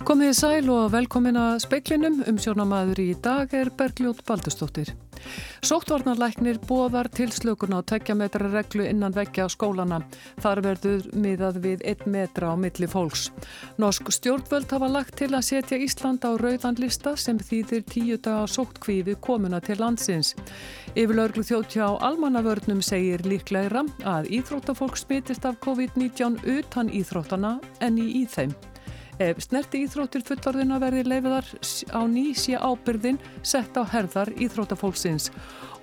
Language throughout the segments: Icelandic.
Komið í sæl og velkomin að speiklinum um sjónamaður í dag er Bergljót Baldustóttir. Sóttvarnarlæknir bóðar tilslökun á tekja metra reglu innan vekja á skólana. Þar verður miðað við 1 metra á milli fólks. Norsk stjórnvöld hafa lagt til að setja Ísland á rauðanlista sem þýðir tíu daga sóttkvífi komuna til landsins. Yfirlauglu þjóttjá almannavörnum segir líklegra að íþróttafólk smitist af COVID-19 utan íþróttana en í í þeim. Ef snerti íþróttir fullorðina verði leifiðar á ný sé ábyrðin sett á herðar íþróttafólksins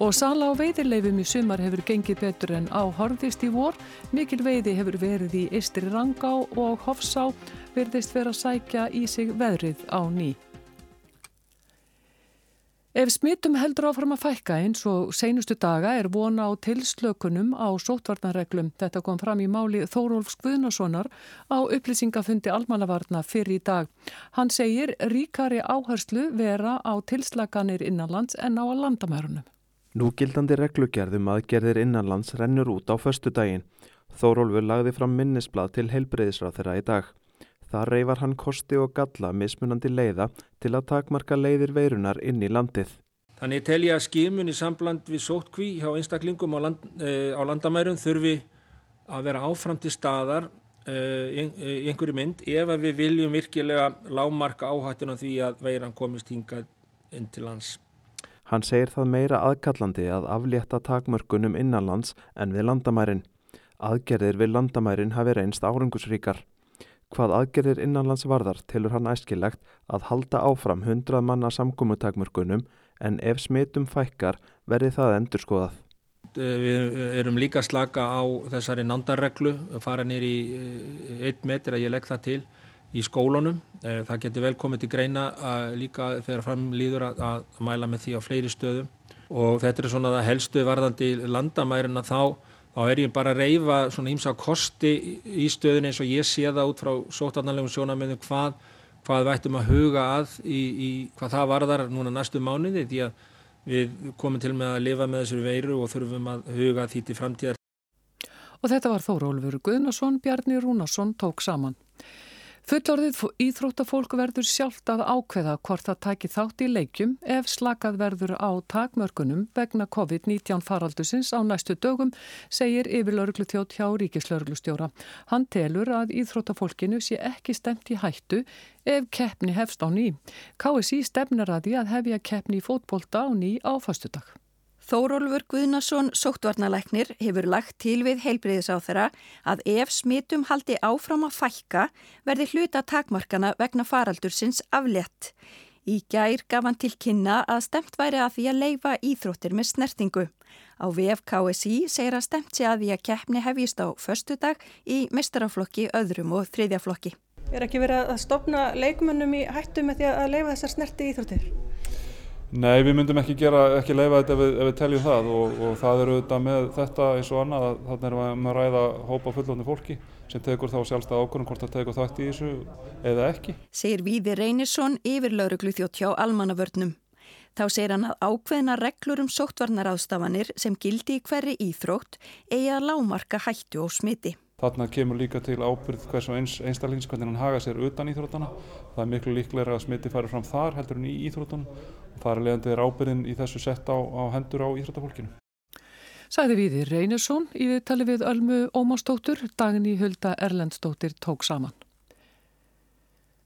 og sala á veiðileifum í sumar hefur gengið betur en á horðist í vor. Mikil veiði hefur verið í Istri Rangá og Hofsá verðist vera að sækja í sig veðrið á ný. Ef smittum heldur áfram að fækka eins og seinustu daga er vona á tilslökunum á sótvarnarreglum. Þetta kom fram í máli Þórólfs Guðnasonar á upplýsingafundi almannavarna fyrir í dag. Hann segir ríkari áherslu vera á tilslaganir innanlands en á að landamærunum. Núgildandi reglugerðum aðgerðir innanlands rennur út á förstu daginn. Þórólfur lagði fram minnisblad til heilbreyðisráð þeirra í dag. Það reyfar hann kosti og galla mismunandi leiða til að takmarka leiðir veirunar inn í landið. Þannig tel ég að skimun í sambland við sótkví hjá einstaklingum á, land, e, á landamærum þurfi að vera áfram til staðar e, í einhverju mynd ef við viljum virkilega lámarka áhættuna því að veiran komist hingað inn til lands. Hann segir það meira aðkallandi að aflétta takmörkunum innanlands en við landamærin. Aðgerðir við landamærin hafi reynst árangusríkar. Hvað aðgerðir innanlandsvarðar tilur hann æskilegt að halda áfram 100 manna samkómutakmörkunum en ef smitum fækkar verði það endur skoðað. Við erum líka slaka á þessari nándarreglu, fara nýri í eh, einn metr að ég legg það til í skólunum. Eh, það getur vel komið til greina líka þegar framlýður að mæla með því á fleiri stöðum og þetta er svona það helstu varðandi landamærin að þá þá er ég bara að reyfa svona ímsa kosti í stöðun eins og ég sé það út frá sótarnarlegum sjónamöðum hvað, hvað við ættum að huga að í, í hvað það varðar núna næstu mánuði því að við komum til með að lifa með þessari veiru og þurfum að huga því til framtíðar. Og þetta var Þórólfur Guðnason, Bjarni Rúnason tók saman. Fullorðið íþróttafólk verður sjálft að ákveða hvort það taki þátt í leikjum ef slakað verður á takmörkunum vegna COVID-19 faraldusins á næstu dögum, segir yfirlauruglu þjótt hjá Ríkislauruglustjóra. Hann telur að íþróttafólkinu sé ekki stemt í hættu ef keppni hefst á ný. KSI stefnar að því að hefja keppni í fótbolta á ný á fastudag. Þórólfur Guðnason, sóttvarnalæknir, hefur lagt til við heilbriðisáþara að ef smitum haldi áfram að fækka verði hluta takmarkana vegna faraldursins aflétt. Í gær gaf hann til kynna að stemt væri að því að leifa íþróttir með snertingu. Á VFKSI segir að stemt sé að því að keppni hefjist á förstu dag í mestaraflokki, öðrum og þriðjaflokki. Er ekki verið að stopna leikmönnum í hættu með því að leifa þessar snerti íþróttir? Nei, við myndum ekki ekki leifa þetta ef við, við teljum það og, og það eru auðvitað með þetta eins og annað að þarna erum við að ræða hópa fullofni fólki sem tegur þá sjálfstæða ákvörðum hvort það tegur þátt í þessu eða ekki. Segir Víði Reynisson yfir lauruglu þjótt hjá almannavörnum. Þá segir hann að ákveðna reglur um sóttvarnaráðstafanir sem gildi í hverri íþrótt eigi að lámarka hættu og smiti. Þarna kemur líka til ábyrð hvers og eins einstaklings hvernig hann haga sér utan íþróttana. Það er miklu líklega að smiti færi fram þar heldur en í íþróttunum Það er leiðandi er ábyrðin í þessu sett á, á hendur á Íþróttafólkinu. Sæði við í Reynesson í viðtali við Ölmu Ómarsdóttur, daginn í Hulda Erlendsdóttir tók saman.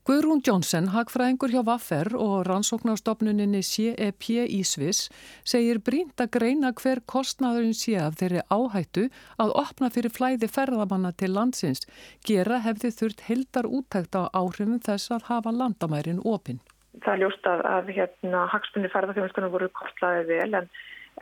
Guðrún Jónsson, hagfræðingur hjá Vaffer og rannsóknarstofnuninni CEP í Sviss, segir brínt að greina hver kostnaðurinn sé af þeirri áhættu að opna fyrir flæði ferðamanna til landsins. Gera hefði þurft hildar úttækt á áhrifum þess að hafa landamærin opinn það er ljóst að, að hérna, hagspunni ferðarþjóðstunum voru kortlaðið vel en,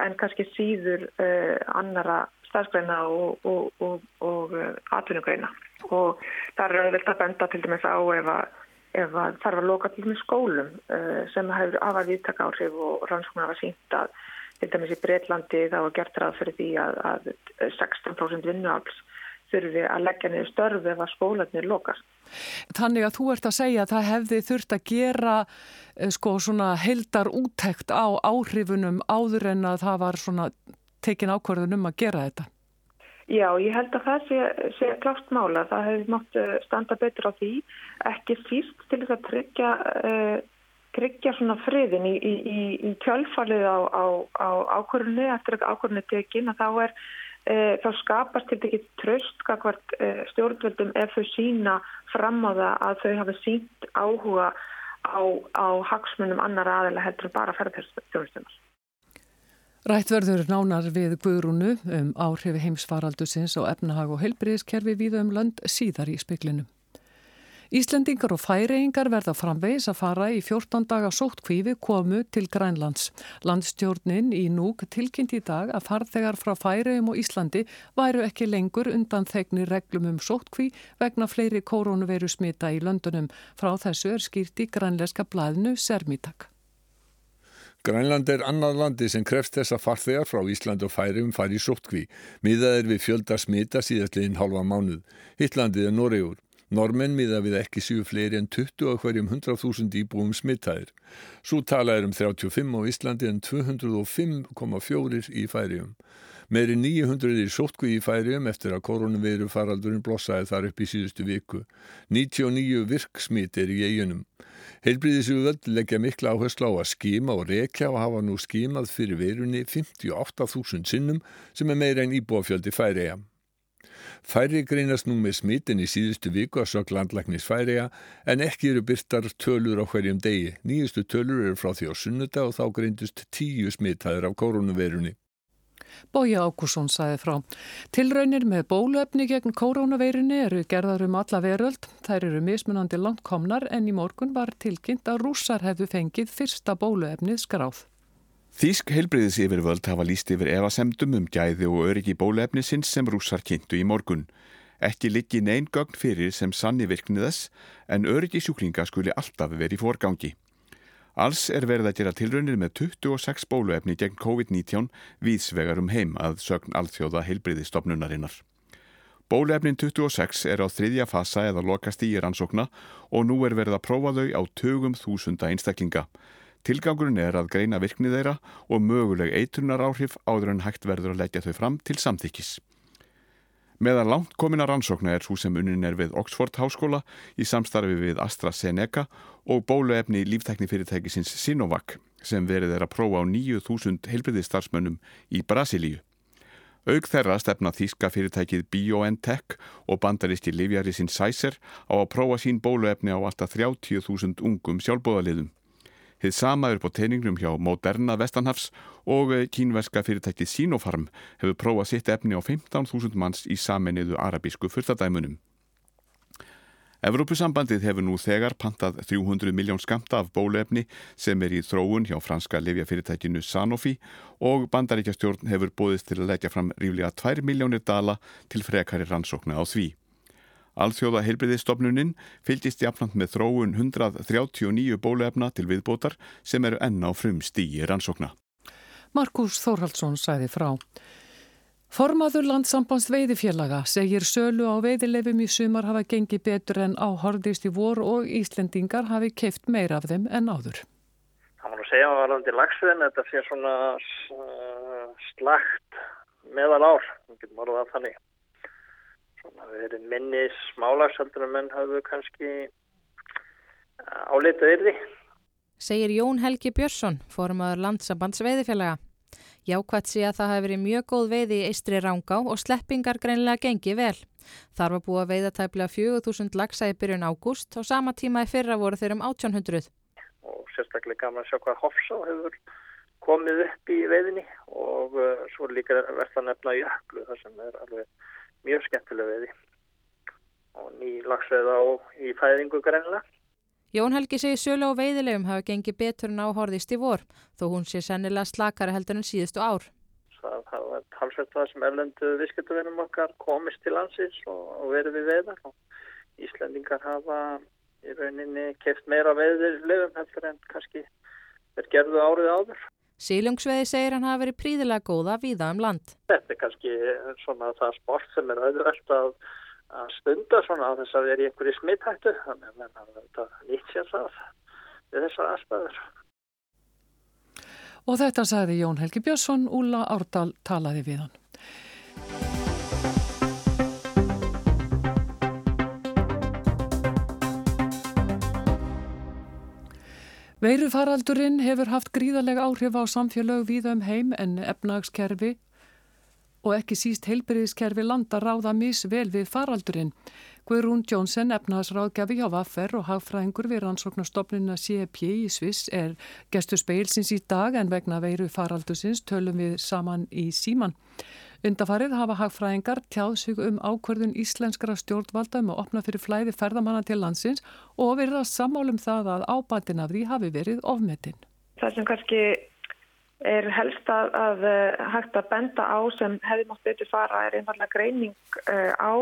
en kannski síður uh, annara staðsgreina og, og, og, og uh, atvinnugreina og það er auðvitað að benda til dæmis á ef að, ef að þarf að loka til dæmis skólum uh, sem hefur afar viðtaka áhrif og rannsóknar var sínt að til dæmis í Breitlandi það var gert ræð fyrir því að, að 16% vinnuafls þurfi að leggja niður störfi ef að skólanir lokast. Þannig að þú ert að segja að það hefði þurft að gera eh, sko svona heldar úttækt á áhrifunum áður en að það var svona tekin ákvarðun um að gera þetta. Já, ég held að það sé, sé klátt mála. Það hefði mátt eh, standa betur á því. Ekki síst til þess að tryggja, uh, tryggja friðin í, í, í kjölfalið á, á, á ákvörðunni eftir að ákvörðunni tekin að þá er uh, þá skapast til ekki tröst kakvart uh, stjórnvöldum ef þau sína fram á það að þau hafa sínt áhuga á, á hagsmunum annar aðeila heldur bara ferðarstjórnstunar. Rætt verður nánar við Guðrúnu um áhrifi heimsfaraldusins og efnahag og heilbriðiskerfi við um lönd síðar í speklinum. Íslendingar og færeingar verða framvegis að fara í 14 daga sóttkvífi komu til Grænlands. Landstjórnin í núk tilkynnt í dag að farþegar frá færeum og Íslandi væru ekki lengur undan þegni reglum um sóttkví vegna fleiri koronaviru smita í löndunum. Frá þessu er skýrt í grænleska blæðinu Sermitak. Grænland er annað landi sem krefst þess að farþegar frá Ísland og Færium fari í sóttkví. Miðað er við fjölda smita síðastliðin halva mánuð. Hittlandið er Noregur. Normenn miða við ekki séu fleiri en 20 á hverjum 100.000 íbúum smittaðir. Svo tala er um 35 á Íslandi en 205,4 í Færium. Meiri 900 er sóttkví í Færium eftir að koronaveiru faraldurinn blossaði þar upp í síðustu viku. 99 virksmit er í eiginum. Heilbríðisugvöld leggja mikla áherslu á að skíma og rekja og hafa nú skímað fyrir verunni 58.000 sinnum sem er meira en íbúafjöldi færiða. Færi greinast nú með smitin í síðustu viku að sög landlæknis færiða en ekki eru byrtar tölur á hverjum degi. Nýjustu tölur eru frá því á sunnuta og þá greindust tíu smitaður af koronavirunni. Bói Ákusson saði frá. Tilraunir með bóluefni gegn koronaveirinu eru gerðar um alla veröld. Þær eru mismunandi langt komnar en í morgun var tilkynnt að rússar hefðu fengið fyrsta bóluefnið skráð. Þísk heilbreyðis yfirvöld hafa líst yfir evasemdum um gæði og öryggi bóluefnisins sem rússar kynntu í morgun. Ekki liggi neyn gögn fyrir sem sanni virkniðas en öryggi sjúklinga skuli alltaf verið í forgangi. Alls er verið að gera tilraunir með 26 bóluefni gegn COVID-19 vísvegar um heim að sögn alþjóða heilbriðistofnunarinnar. Bóluefnin 26 er á þriðja fasa eða lokast í rannsókna og nú er verið að prófa þau á tögum þúsunda einstaklinga. Tilgangurinn er að greina virkni þeirra og möguleg eitrunar áhrif áður en hægt verður að leggja þau fram til samþykkis. Meðan langt komin að rannsókna er svo sem unin er við Oxford Háskóla í samstarfi við AstraZeneca og bóluefni líftæknifyrirtækisins Sinovac sem verið er að prófa á 9.000 heilbriðistarfsmönnum í Brasilíu. Aug þeirra stefna þýska fyrirtækið BioNTech og bandaristi Livjarisinn Sæser á að prófa sín bóluefni á alltaf 30.000 ungum sjálfbóðaliðum. Þið sama er på teiningnum hjá Moderna Vestanhafs og eh, kínverska fyrirtækið Sinopharm hefur prófað sitt efni á 15.000 manns í sameniðu arabísku fyrstadæmunum. Evrópusambandið hefur nú þegar pantað 300 miljón skamta af bóluefni sem er í þróun hjá franska lefjafyrirtækinu Sanofi og bandaríkjastjórn hefur bóðist til að leggja fram ríflega 2 miljónir dala til frekari rannsókna á því. Alþjóða heilbriðistofnuninn fylgist jafnland með þróun 139 bóluefna til viðbótar sem eru enn á frum stíi rannsókna. Markus Þórhaldsson sæði frá. Formaður landsambands veiðifélaga segir sölu á veiðileifum í sumar hafa gengið betur en áhorðist í vor og Íslendingar hafi keift meira af þeim en áður. Það var nú að segja að varandi lagsveðin þetta sé svona slagt meðal ár, við getum orðað að þannig svona verið minni smálagshaldur en menn hafðu kannski eh, álitað yrði. Segir Jón Helgi Björnsson, formadur landsambands veiðifélaga. Jákvæmt sé að það hafi verið mjög góð veiði í Eistri Rángá og sleppingar greinlega gengi vel. Þar var búið að veiða tæplega 4000 lagsa í byrjun ágúst og sama tíma í fyrra voru þeir um 1800. Og sérstaklega gaman að sjá hvað Hofsá hefur komið upp í veiðinni og uh, svo líka verða nefna jöklu þar sem er alveg mjög skemmtilega veiði og ný lagsveið á í fæðingu greinlega. Jón Helgi segir sölu á veiðilegum hafa gengið betur en áhorðist í vor þó hún sé sennilega slakara heldur en síðustu ár. Það, það var talsveit það sem erlendu visskjötuvinum okkar komist til landsins og, og verið við veiðar og Íslandingar hafa í rauninni keft meira veiðilegum heldur en kannski er gerðu árið áður. Sílungsveiði segir hann hafa verið príðilega góða víða um land. Þetta er kannski svona það sport sem er auðvöld að, að stunda svona að þess að vera í einhverju smittættu þannig að þetta nýtt sér það við þessar aðstæður. Og þetta sagði Jón Helgi Björnsson, Úla Árdal talaði við hann. Veirufaraldurinn hefur haft gríðarlega áhrif á samfélög við um heim en efnagskerfi og ekki síst heilbyrðiskerfi landa ráða misvel við faraldurinn. Guðrún Jónsson, efnahagsráðgjafi hjá Vaffer og hagfræðingur við rannsóknarstofnuna CEP í Sviss er gestur speilsins í dag en vegna veiru faraldusins tölum við saman í síman. Undafarið hafa hagfræðingar tjáð sig um ákverðun íslenskara stjórnvalda um að opna fyrir flæði ferðamanna til landsins og verða sammálum það að ábændin af því hafi verið ofmetinn. Það sem kannski er helst að, að eh, hægt að benda á sem hefði mátt betur fara er einfallega greining uh, á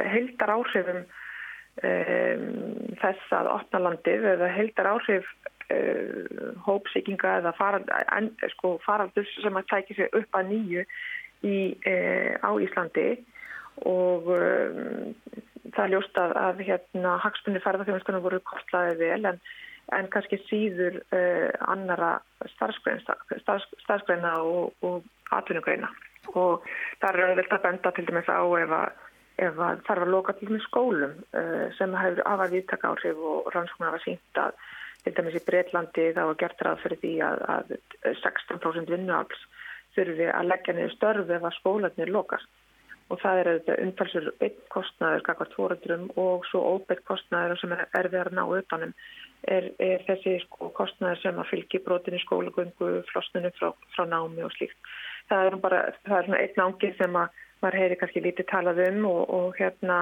heildar áhrifum um, þess að opna landið eða heildar áhrif uh, hópsíkinga eða farald, en, sko, faraldur sem að tækja sig upp að nýju í, uh, á Íslandi og um, það ljóst að, að hérna, hagspunni ferðarþjóðunstunum voru kortlaðið vel en en kannski síður uh, annara starfsgreina og, og atvinnugreina. Og það er vel að benda til dæmis á ef að, ef að þarf að loka til dæmis skólum uh, sem hefur afar viðtaka áhrif og rannsóknar að til dæmis í Breitlandi þá er gert ræð fyrir því að, að 16% vinnuafls þurfi að leggja niður störfi ef að skólanir lokast og það er auðvitað umfælsur einn kostnæður kakvart fóröldrum og svo óbeitt kostnæður sem er erfið að ná utanum er, er þessi sko, kostnæður sem að fylgi brotin í skólagöngu, flosninu frá, frá námi og slíkt. Það er bara það er einn ángi sem að maður heyri kannski lítið talað um og, og hérna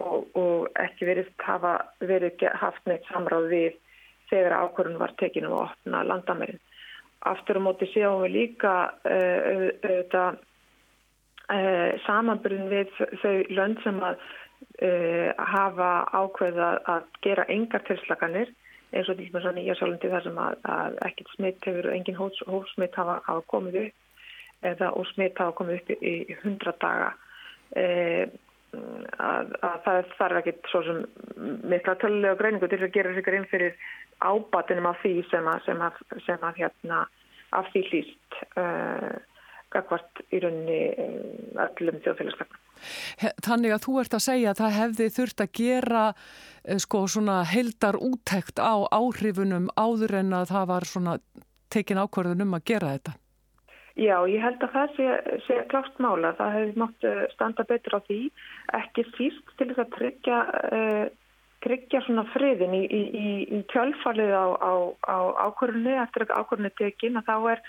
og, og ekki verið hafa verið haft neitt samráð við þegar ákvörðun var tekinu að opna landamærin. Aftur á móti séum við líka uh, auðvitað uh, samanbyrjun við þau lönd sem að uh, hafa ákveða að gera engar tilslaganir eins og til dæmis að nýja sjálfundi þar sem að, að ekkert smitt hefur og engin hófsmitt hafa, hafa komið upp eða og smitt hafa komið upp í, í 100 daga. Að, að það þarf ekkert svo sem mikla tölulega greiningu til að gera sig inn fyrir ábatinum af því sem að, sem að, sem að hérna af því hlýst uh, gagvart í rauninni uh, öllum þjóðfélagslegnum. Þannig að þú ert að segja að það hefði þurft að gera uh, sko svona heldar úttekt á áhrifunum áður en að það var svona tekin ákvarðun um að gera þetta. Já, ég held að það sé, sé klátt mála. Það hefði mátt standa betur á því, ekki síst til þess að tryggja uh, tryggja svona friðin í, í, í, í kjölfalið á, á, á ákvörðunni eftir að ákvörðunni tekin að þá er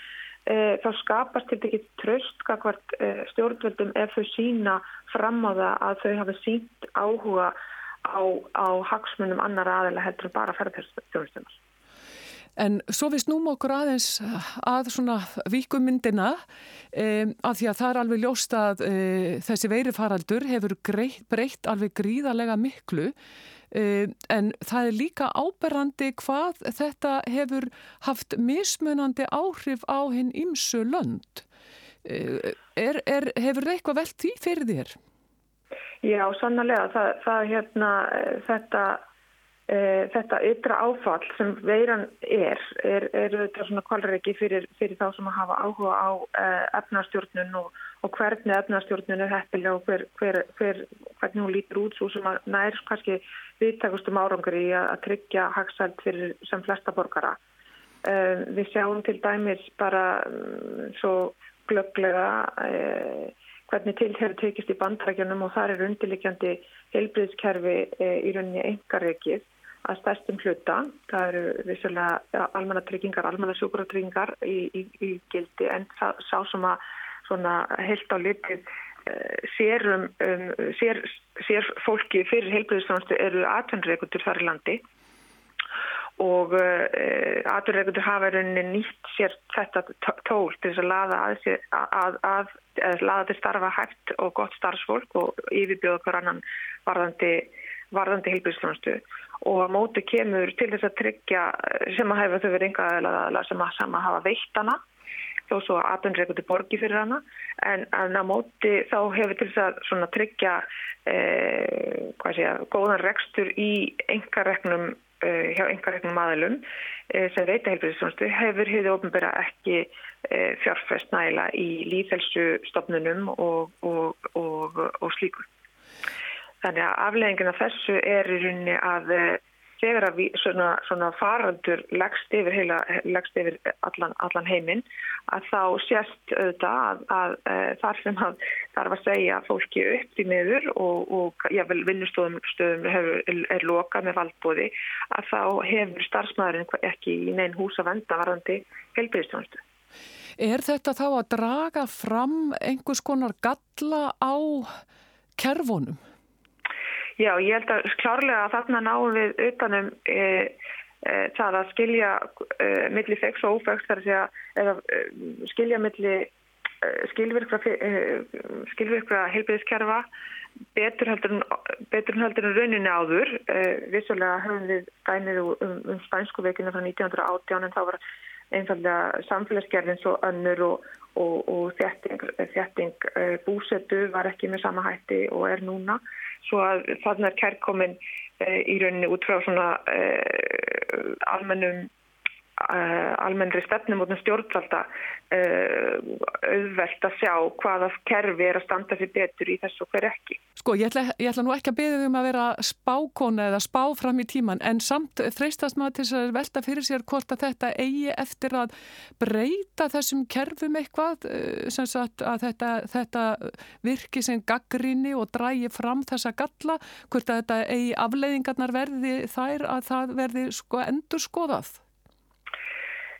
e, þá skapast til ekki tröst kakvart e, stjórnvöldum ef þau sína fram á það að þau hafa sínt áhuga á, á hagsmunum annar aðeila heldur bara ferðarstjórnstjónar. En svo við snúm okkur aðeins að svona víkumyndina um, að því að það er alveg ljóst að uh, þessi veirifaraldur hefur breytt alveg gríðarlega miklu en það er líka áberrandi hvað þetta hefur haft mismunandi áhrif á hinn ymsu lönd. Uh, er, er, hefur það eitthvað velt því fyrir þér? Já, sannlega. Það, það hérna, þetta e, þetta ytra áfall sem veiran er, er, er þetta svona kvalreiki fyrir, fyrir þá sem að hafa áhuga á e, efnastjórnun og, og hvernig efnastjórnun er heppilega og hver, hver, hver, hvernig hún lítur út svo sem að nær kannski viðtakustum árangur í að, að tryggja hagsælt fyrir sem flesta borgara. E, við sjáum til dæmis bara um, svo glögglega e, hvernig til hefur tekist í bandrækjunum og þar er undirlikjandi heilbriðskerfi e, í rauninni engareikið að stærstum hluta. Það eru vissulega almanna tryggingar, almanna sjúkuratryggingar í, í, í gildi en sá, sá sem að heilt á litið eh, sér, um, sér, sér fólki fyrir heilbreyðisfjónustu eru atvinnreikundur þar í landi. Og uh, atvinnreikundur hafa rauninni nýtt sér þetta tól til þess að laða að, að, að, að laða til starfa hægt og gott starfsfólk og yfirbjóða hver annan varðandi varðandi heilbríðsfjónustu og að móti kemur til þess að tryggja sem að hefa þau verið að, sem að hafa veittana þó svo að aðunreikundi borgi fyrir hana en að móti þá hefur til þess að tryggja eh, segja, góðan rekstur í engareknum eh, hjá engareknum aðilum eh, sem veita heilbríðsfjónustu hefur hefði ofnbæra ekki eh, fjárfest næla í líðhelsustofnunum og, og, og, og slíkur. Þannig að afleggingin af þessu er í rauninni að, þegar að við, svona, svona farandur leggst yfir, heila, leggst yfir allan, allan heiminn að þá sést auðvitað að, að, að þar sem að þarf að segja fólki upp í miður og, og jável vinnustöðum er lokað með valdbóði að þá hefur starfsmæðurinn ekki í neinn hús að venda varðandi helbriðstjónustu. Er þetta þá að draga fram einhvers konar galla á kerfunum? Já, ég held að klárlega að þarna náum við utanum e, e, það að skilja e, milli fex og ófex þar að segja, eða e, skilja milli e, skilvirkra, e, skilvirkra heilbyrðiskerfa betur heldur en, rauninni áður. Vissulega höfum við dænið um, um spænsku veikinu frá 1918 en þá var einfallega samfélagsgerðin svo önnur og, og, og þjætting, þjætting búsetu var ekki með sama hætti og er núna svo að þarna er kærkomin uh, í rauninni út frá svona uh, almennum almennri stefnum út um stjórnvalda auðvelt að sjá hvaða kerfi er að standa fyrir betur í þessu og hver ekki. Sko ég ætla, ég ætla nú ekki að beða um að vera spákona eða spá fram í tíman en samt freistast maður til þess að velta fyrir sér hvort að þetta eigi eftir að breyta þessum kerfum eitthvað eh, sem sagt að þetta, þetta virki sem gaggrinni og drægi fram þessa galla hvort að þetta eigi afleiðingarnar verði þær að það verði sko endur skoðað.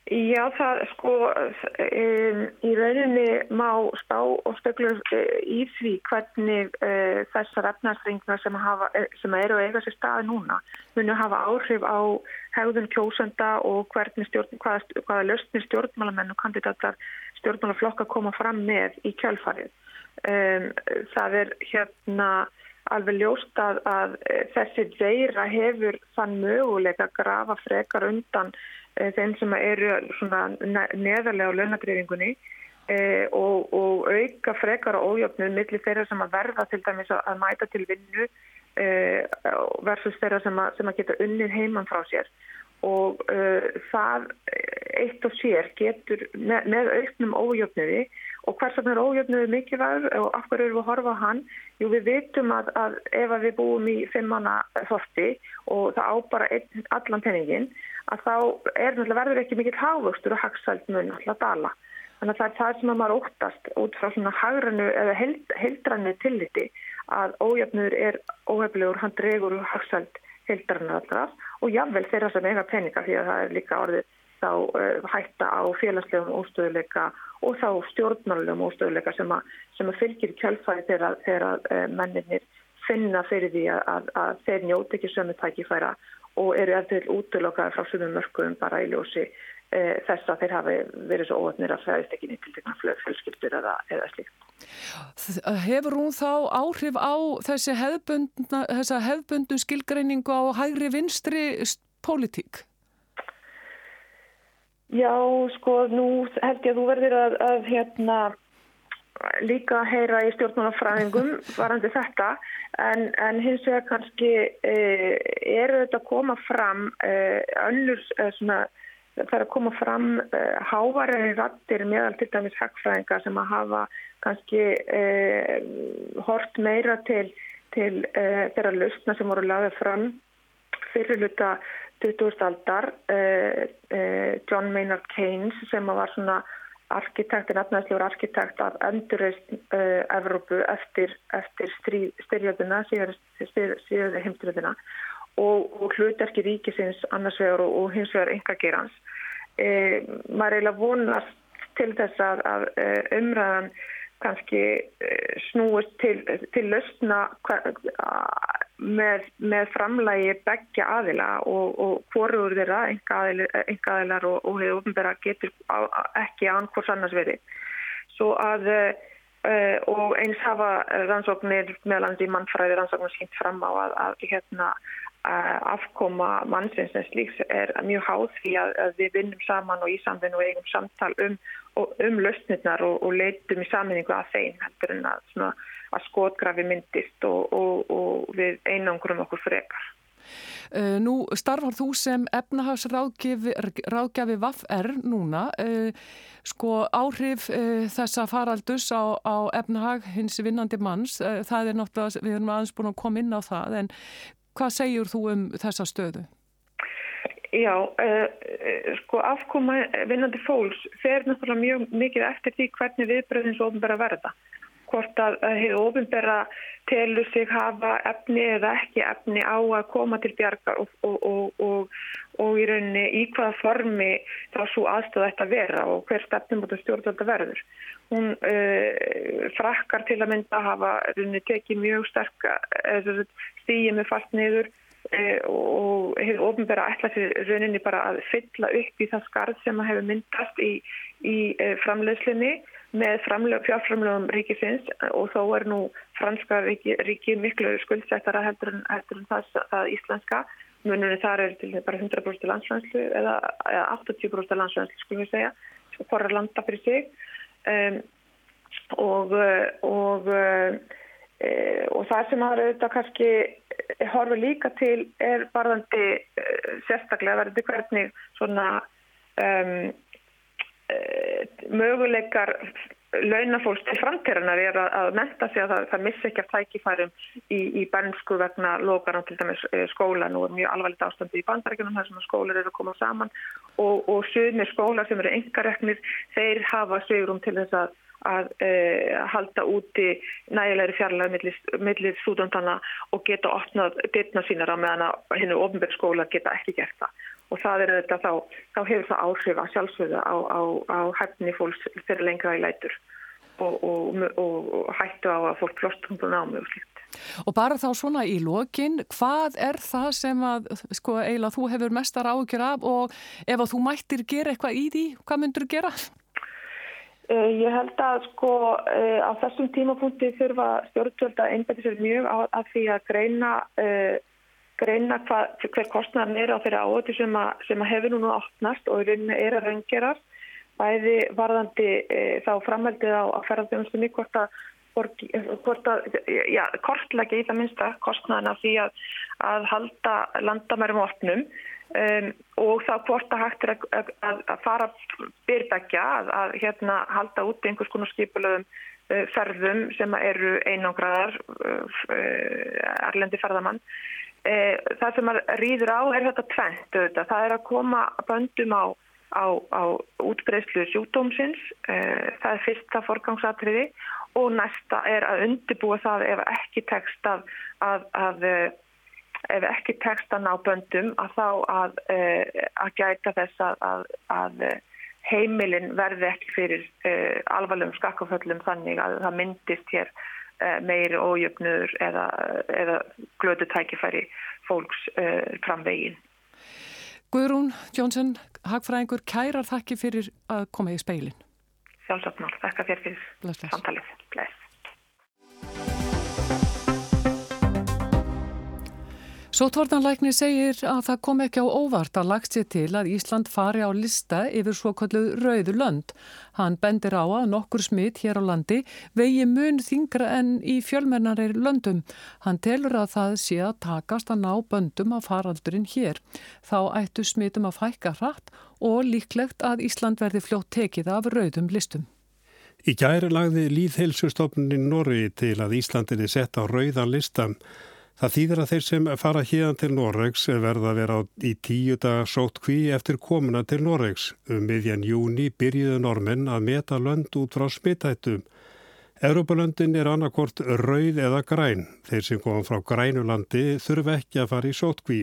Já, það sko um, í rauninni má spá og stöklu uh, í því hvernig uh, þessar efnarsringna sem, e, sem eru að eiga sér staði núna munu hafa áhrif á hegðun kjósenda og stjórn, hvaða, hvaða löstnir stjórnmálamenn og kandidatar stjórnmálaflokka koma fram með í kjálfarið. Um, það er hérna alveg ljóst að, að þessi veira hefur þann möguleika að grafa frekar undan Eh, þeim sem eru neðarlega á launadreyfingunni eh, og, og auka frekar og ójöfnuð millir þeirra sem að verða til dæmis að, mæta til vinnu eh, versus þeirra sem að, sem að geta unnið heimann frá sér. Og uh, það eitt og sér getur með, með auknum ójöfnuði og hvers vegna er ójöfnuði mikilvægur og af hverju eru við að horfa á hann? Jú við vitum að, að ef að við búum í fimmanna þorti og það á bara einn, allan peningin að þá er verður ekki mikill hávöxtur og hagsælt mun alltaf dala. Þannig að það er það sem að maður óttast út frá svona hagrannu eða held, heldrannu tilliti að ójöfnur er óhefnilegur, hann dregur hagsælt heldrannu alltaf og jáfnvel þeirra sem eiga peninga því að það er líka orðið þá uh, hætta á félagslegum óstöðuleika og þá stjórnmálulegum óstöðuleika sem, sem að fylgir kjálfæði þegar, uh, menninir finna fyrir því að, að, þeir njóti ekki sömu tækifæra og eru eftir útlokkaði frá sumum mörgum bara í ljósi e, þess að þeir hafi verið svo óöfnir að fæðist ekki nýtt til tegna fjölskyldur eða, eða slíkt. Hefur hún þá áhrif á þessi hefðbundnu skilgreiningu á hægri vinstri pólitík? Já, sko, nú held ég að þú verður að, að hérna líka heyra í stjórnmálafræðingum varandi þetta. En, en hins vegar kannski eh, eru þetta að koma fram eh, önnur eh, svona, það er að koma fram eh, hávaræri rattir meðal til dæmis hagfræðinga sem að hafa kannski eh, hort meira til, til eh, þeirra lausna sem voru lagðið fram fyrir hluta 20. aldar John Maynard Keynes sem var svona arkitekt, nefnæðslegur arkitekt af endurreist uh, Evrópu eftir, eftir styrjöðuna, síðan heimstyrjöðuna og, og hlutverki ríkisins annars vegar og, og hins vegar engagerans. Eh, maður eiginlega vonast til þess að, að umræðan kannski snúist til, til lausna með, með framlægi begja aðila og, og hvorur þeirra enga aðilar og, og hefur ofnbæra getur ekki annars annars verið. Svo að uh, og eins hafa rannsóknir meðlandi mannfræði rannsóknir sínt fram á að, að hérna uh, afkoma mannsins en slíks er mjög háð því að, að við vinnum saman og í samfinn og eigum samtal um, um lausnirnar og, og leitum í saminningu að þeim heldur en að svona að skotgrafi myndist og, og, og við einangurum okkur frekar. Uh, nú starfar þú sem efnahagsráðgjafi VAF-R núna. Uh, sko áhrif uh, þessa faraldus á, á efnahag hins vinnandi manns, það er náttúrulega, við erum aðeins búin að koma inn á það, en hvað segjur þú um þessa stöðu? Já, sko afkoma vinnandi fólks fer náttúrulega mjög mikið eftir því hvernig viðbröðins ofnbæra verða. Hvort að hefur ofnbæra telur sig hafa efni eða ekki efni á að koma til bjargar og, og, og, og í rauninni í hvaða formi þá svo aðstöða þetta vera og hver stefnum af stjórnvölda verður. Hún uh, frakkar til að mynda að hafa rauninni tekið mjög sterk stíði með fast niður Eh, og hefur ofnbæra ætla fyrir rauninni bara að fylla upp í það skarð sem hefur myndast í, í eh, framleiðslinni með fjárframlegum ríkisins og þó er nú franska ríki, ríki miklu skuldsettara heldur en, heldur en það, það íslenska. Mununni þar er til bara 100% landsvænslu eða, eða 80% landsvænslu skulum við segja, hvora landa fyrir sig. Um, og og e, og það sem aðra auðvitað kannski horfið líka til er barðandi uh, sérstaklega verði hvernig svona um, möguleikar launafólks til framtíranar er að, að menta sig að það, það missi ekki af tækifærum í, í bernsku vegna lokaran til dæmis uh, skóla. Nú er mjög alvarlegt ástandi í bandarækjunum þar sem skólar eru að koma saman og, og sögumir skólar sem eru engareknir þeir hafa sögurum til þess að að e, halda úti nægilegri fjarlæg millir, stúdentana og geta opnað dyrna sínar á meðan að hennu ofnbjörnskóla geta ekki gert það og það er þetta þá, þá hefur það áhrif að sjálfsögða á, á, á hefni fólks fyrir lengra í lætur og, og, og, og hættu á að fólk flostum á námi og slikt. Og bara þá svona í lokin, hvað er það sem að, sko, eiginlega þú hefur mestar ágjör af og ef að þú mættir gera eitthvað í því, hvað myndur þú gera? Eh, ég held að sko eh, á þessum tímapunkti þurfa stjórnvöld að einbæti sér mjög að því að greina, uh, greina hva, hver kostnæðan er á þeirra áötu sem, sem að hefur núna opnast og er að raungerast. Bæði varðandi uh, þá framhaldið á, á ferðarþjónustunni hvort að, að kortlega í það minnsta kostnæðan af því að, að halda landamærum opnum Um, og þá hvort að hægt er að, að, að fara byrðbækja að, að hérna halda út einhvers konar skipulöðum uh, ferðum sem eru einangraðar uh, erlendi ferðamann það sem að rýður á er þetta tvent auðvitað. það er að koma böndum á, á, á útbreyslu sjúkdómsins uh, það er fyrsta forgangsatriði og næsta er að undibúa það ef ekki tekst að að ef ekki textan á böndum að þá að, að gæta þess að, að, að heimilin verði ekki fyrir alvarlegum skakkaföllum þannig að það myndist hér meiri ójöfnur eða, eða glödu tækifæri fólks framvegin. Guðrún Jónsson, hagfræðingur, kærar þakki fyrir að koma í speilin. Sjálfsagt mál, þakka fyrir bless. samtalið. Bless. Sótvartanlækni segir að það kom ekki á óvart að lagt sér til að Ísland fari á lista yfir svo kallu rauðu lönd. Hann bendir á að nokkur smitt hér á landi vegi mun þingra enn í fjölmennarir löndum. Hann telur að það sé að takast að ná böndum af faraldurinn hér. Þá ættu smittum að fækka hratt og líklegt að Ísland verði fljótt tekið af rauðum listum. Í gæri lagði Líðhelsustofnunin Norri til að Íslandin er sett á rauðan listam. Það þýðir að þeir sem fara híðan til Norregs verða að vera í tíu daga sótt kví eftir komuna til Norregs. Um miðjan júni byrjuðu normenn að meta lönd út frá smittættum. Europalöndin er annarkort rauð eða græn. Þeir sem komum frá grænulandi þurfa ekki að fara í sótt kví.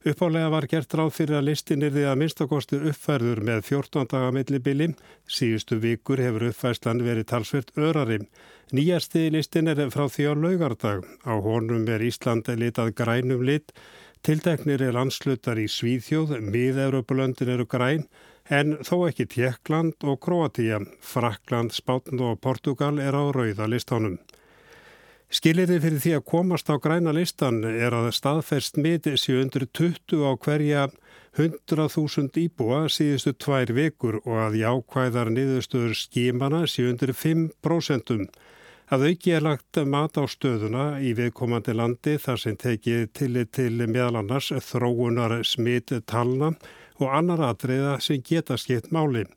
Uppálega var gert ráð fyrir að listin er því að minnstakosti uppfærður með 14 daga millibili. Síðustu vikur hefur uppfærslan verið talsvert örarim. Nýjasti listin er frá því á laugardag. Á honum er Ísland litað grænum lit. Tildeknir er landslutar í Svíðjóð, miðeurupulöndin eru græn, en þó ekki Tjekkland og Kroatíja. Frakland, Spátn og Portugal er á rauðalistónum. Skilirði fyrir því að komast á græna listan er að staðferst miði 720 á hverja 100.000 íbúa síðustu tvær vekur og að jákvæðar niðurstöður skímana 705%. Að auki er lagt mat á stöðuna í viðkomandi landi þar sem tekið til, til meðal annars þróunar smitt talna og annar atriða sem geta skipt málinn.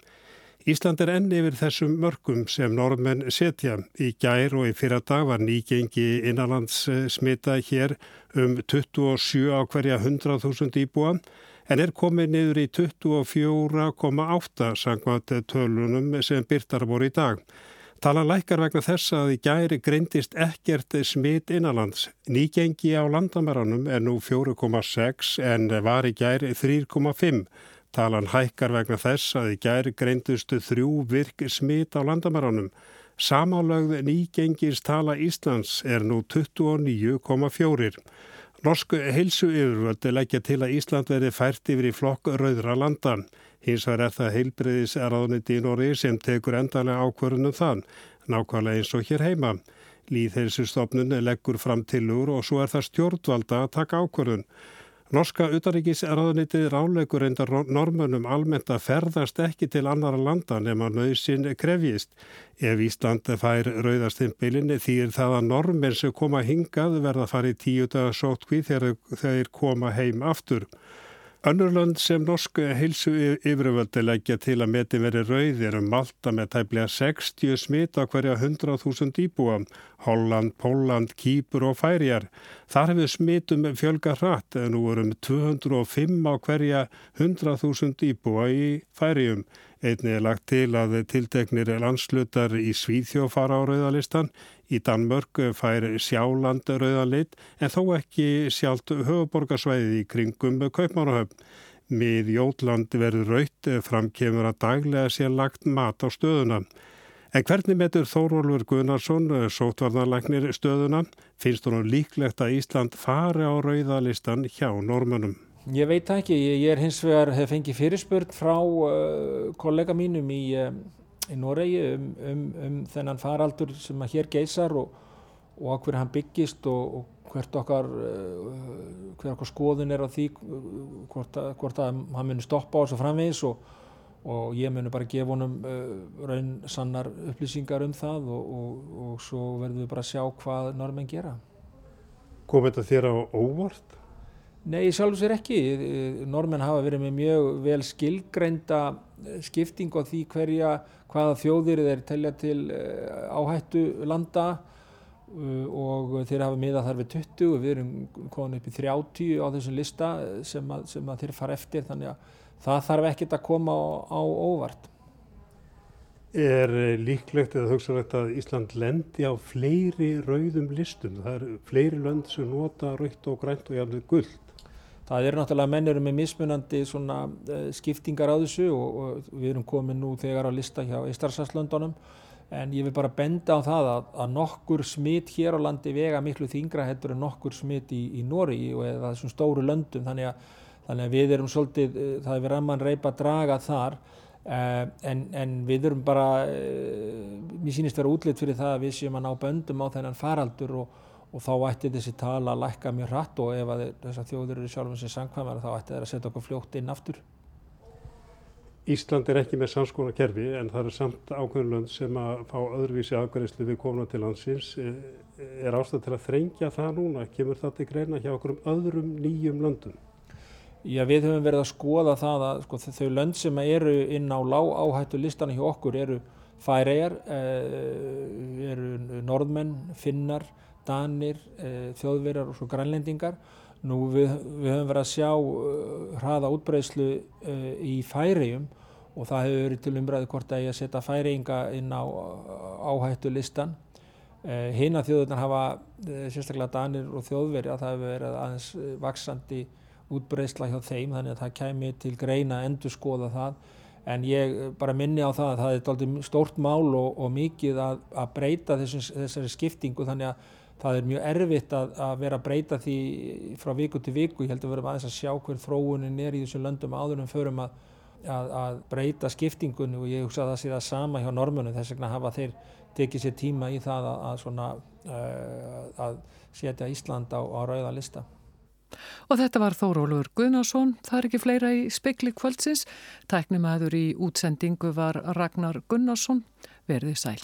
Ísland er enn yfir þessum mörgum sem norðmenn setja. Í gær og í fyrra dag var nýgengi innanlands smita hér um 27 á hverja 100.000 íbúa en er komið niður í 24,8 sangvað tölunum sem byrtar voru í dag. Talan lækkar vegna þess að í gæri greindist ekkert smitt innanlands. Nýgengi á landamæranum er nú 4,6 en var í gæri 3,5. Talan hækkar vegna þess að í gæri greindustu þrjú virk smitt á landamæranum. Samálögð nýgengis tala Íslands er nú 29,4. Norsku heilsu yfirvöldi leggja til að Ísland verði fært yfir í flokk rauðra landan. Hins vegar er það heilbriðis erðaniti í Norri sem tekur endalega ákvörðunum þann, nákvæmlega eins og hér heima. Líðheilsustofnun leggur fram tilur og svo er það stjórnvalda að taka ákvörðun. Norska utaríkisraðunitið ráleikur reyndar normunum almennt að ferðast ekki til annara landa nema nöðsinn krefjist. Ef Ísland fær rauðastimpilinni þýr það að normen sem koma hingað verða farið tíu dagar sótkví þegar þeir koma heim aftur. Önnurlönd sem norsk heilsu yfirvöldi leggja til að meti veri rauð er um Malta með tæplega 60 smit á hverja 100.000 íbúa, Holland, Póland, Kýpur og Færiar. Þar hefur smitum fjölga hratt en nú erum 205 á hverja 100.000 íbúa í Færium. Einni er lagt til að tilteknir landslutar í Svíþjó fara á rauðalistan Í Danmörk fær sjáland rauðanleitt en þó ekki sjálft höfuborgarsvæði í kringum kaupmánahöfn. Mið Jótland verður raut framkemur að daglega sé lagt mat á stöðuna. En hvernig metur Þórólfur Gunnarsson, sótvarnarleiknir stöðuna, finnst hún líklegt að Ísland fari á rauðalistan hjá normunum? Ég veit ekki, ég er hins vegar, hef fengið fyrirspurt frá uh, kollega mínum í uh, í Noregi um, um, um þennan faraldur sem að hér geysar og, og á hverju hann byggist og, og hvert okkar, uh, hver okkar skoðun er á því hvort að, hvort að hann muni stoppa á þessu framvegis og, og ég muni bara gefa honum uh, raun sannar upplýsingar um það og svo verðum við bara að sjá hvað normenn gera. Kom þetta þér á óvart? Nei, sjálf og sér ekki. Normenn hafa verið með mjög vel skilgreinda skipting á því hverja, hvaða þjóðir þeir telja til eh, áhættu landa eh, og þeir hafa miða þar við 20 og við erum komin upp í 30 á þessum lista sem að, sem að þeir fara eftir þannig að það þarf ekkert að koma á, á óvart. Er líklegt eða hugsalegt að Ísland lendi á fleiri rauðum listum? Það eru fleiri lönd sem nota rauðt og grænt og jafnveg gullt. Það eru náttúrulega mennir með mismunandi svona, uh, skiptingar á þessu og, og við erum komið nú þegar á lista hjá Ístarsalslöndunum en ég vil bara benda á það að, að nokkur smitt hér á landi vega miklu þingra heldur en nokkur smitt í, í Nóri og eða þessum stóru löndum. Þannig að, þannig að við erum svolítið, uh, það er verið að mann reypa að draga þar. Uh, en, en við erum bara, mér sýnist vera útlitt fyrir það að við séum að ná böndum á þennan faraldur og og þá ætti þessi tala að lækka mjög hratt og ef þessar þjóður eru sjálfum sem sangkvæmar þá ætti það að setja okkur fljótt inn aftur. Ísland er ekki með samskona kerfi en það er samt ákveðunlönd sem að fá öðruvísi aðgæðislu við komuna til landsins. E, er ástæð til að þrengja það núna? Kemur það til greina hjá okkur um öðrum nýjum löndum? Já, við höfum verið að skoða það að sko, þau lönd sem eru inn á lág áhættu listana hjá okkur eru færegar, eh, eru norðmenn, finnar, danir, eh, þjóðverjar og svo grænlendingar. Nú við, við höfum verið að sjá uh, hraða útbreyslu uh, í færiðum og það hefur verið til umræðu hvort að ég að setja færiðinga inn á áhættu listan. Uh, Hina þjóðurnar hafa, sérstaklega danir og þjóðverja, það hefur verið aðeins vaksandi útbreysla hjá þeim þannig að það kæmi til greina að endur skoða það. En ég bara minni á það að það er stórt mál og, og mikið að, að breyta þessum, þessari skiptingu þannig að það er mjög erfitt að, að vera að breyta því frá viku til viku. Ég held að við verum aðeins að sjá hver þróunin er í þessum löndum áður en förum að, að, að breyta skiptingunni og ég hugsa að það sé það sama hjá normunum. Þess vegna hafa þeir tekið sér tíma í það svona, uh, að setja Ísland á, á rauða lista. Og þetta var Þórólur Gunnarsson, það er ekki fleira í spekli kvöldsins. Tæknum aður í útsendingu var Ragnar Gunnarsson, verði sæl.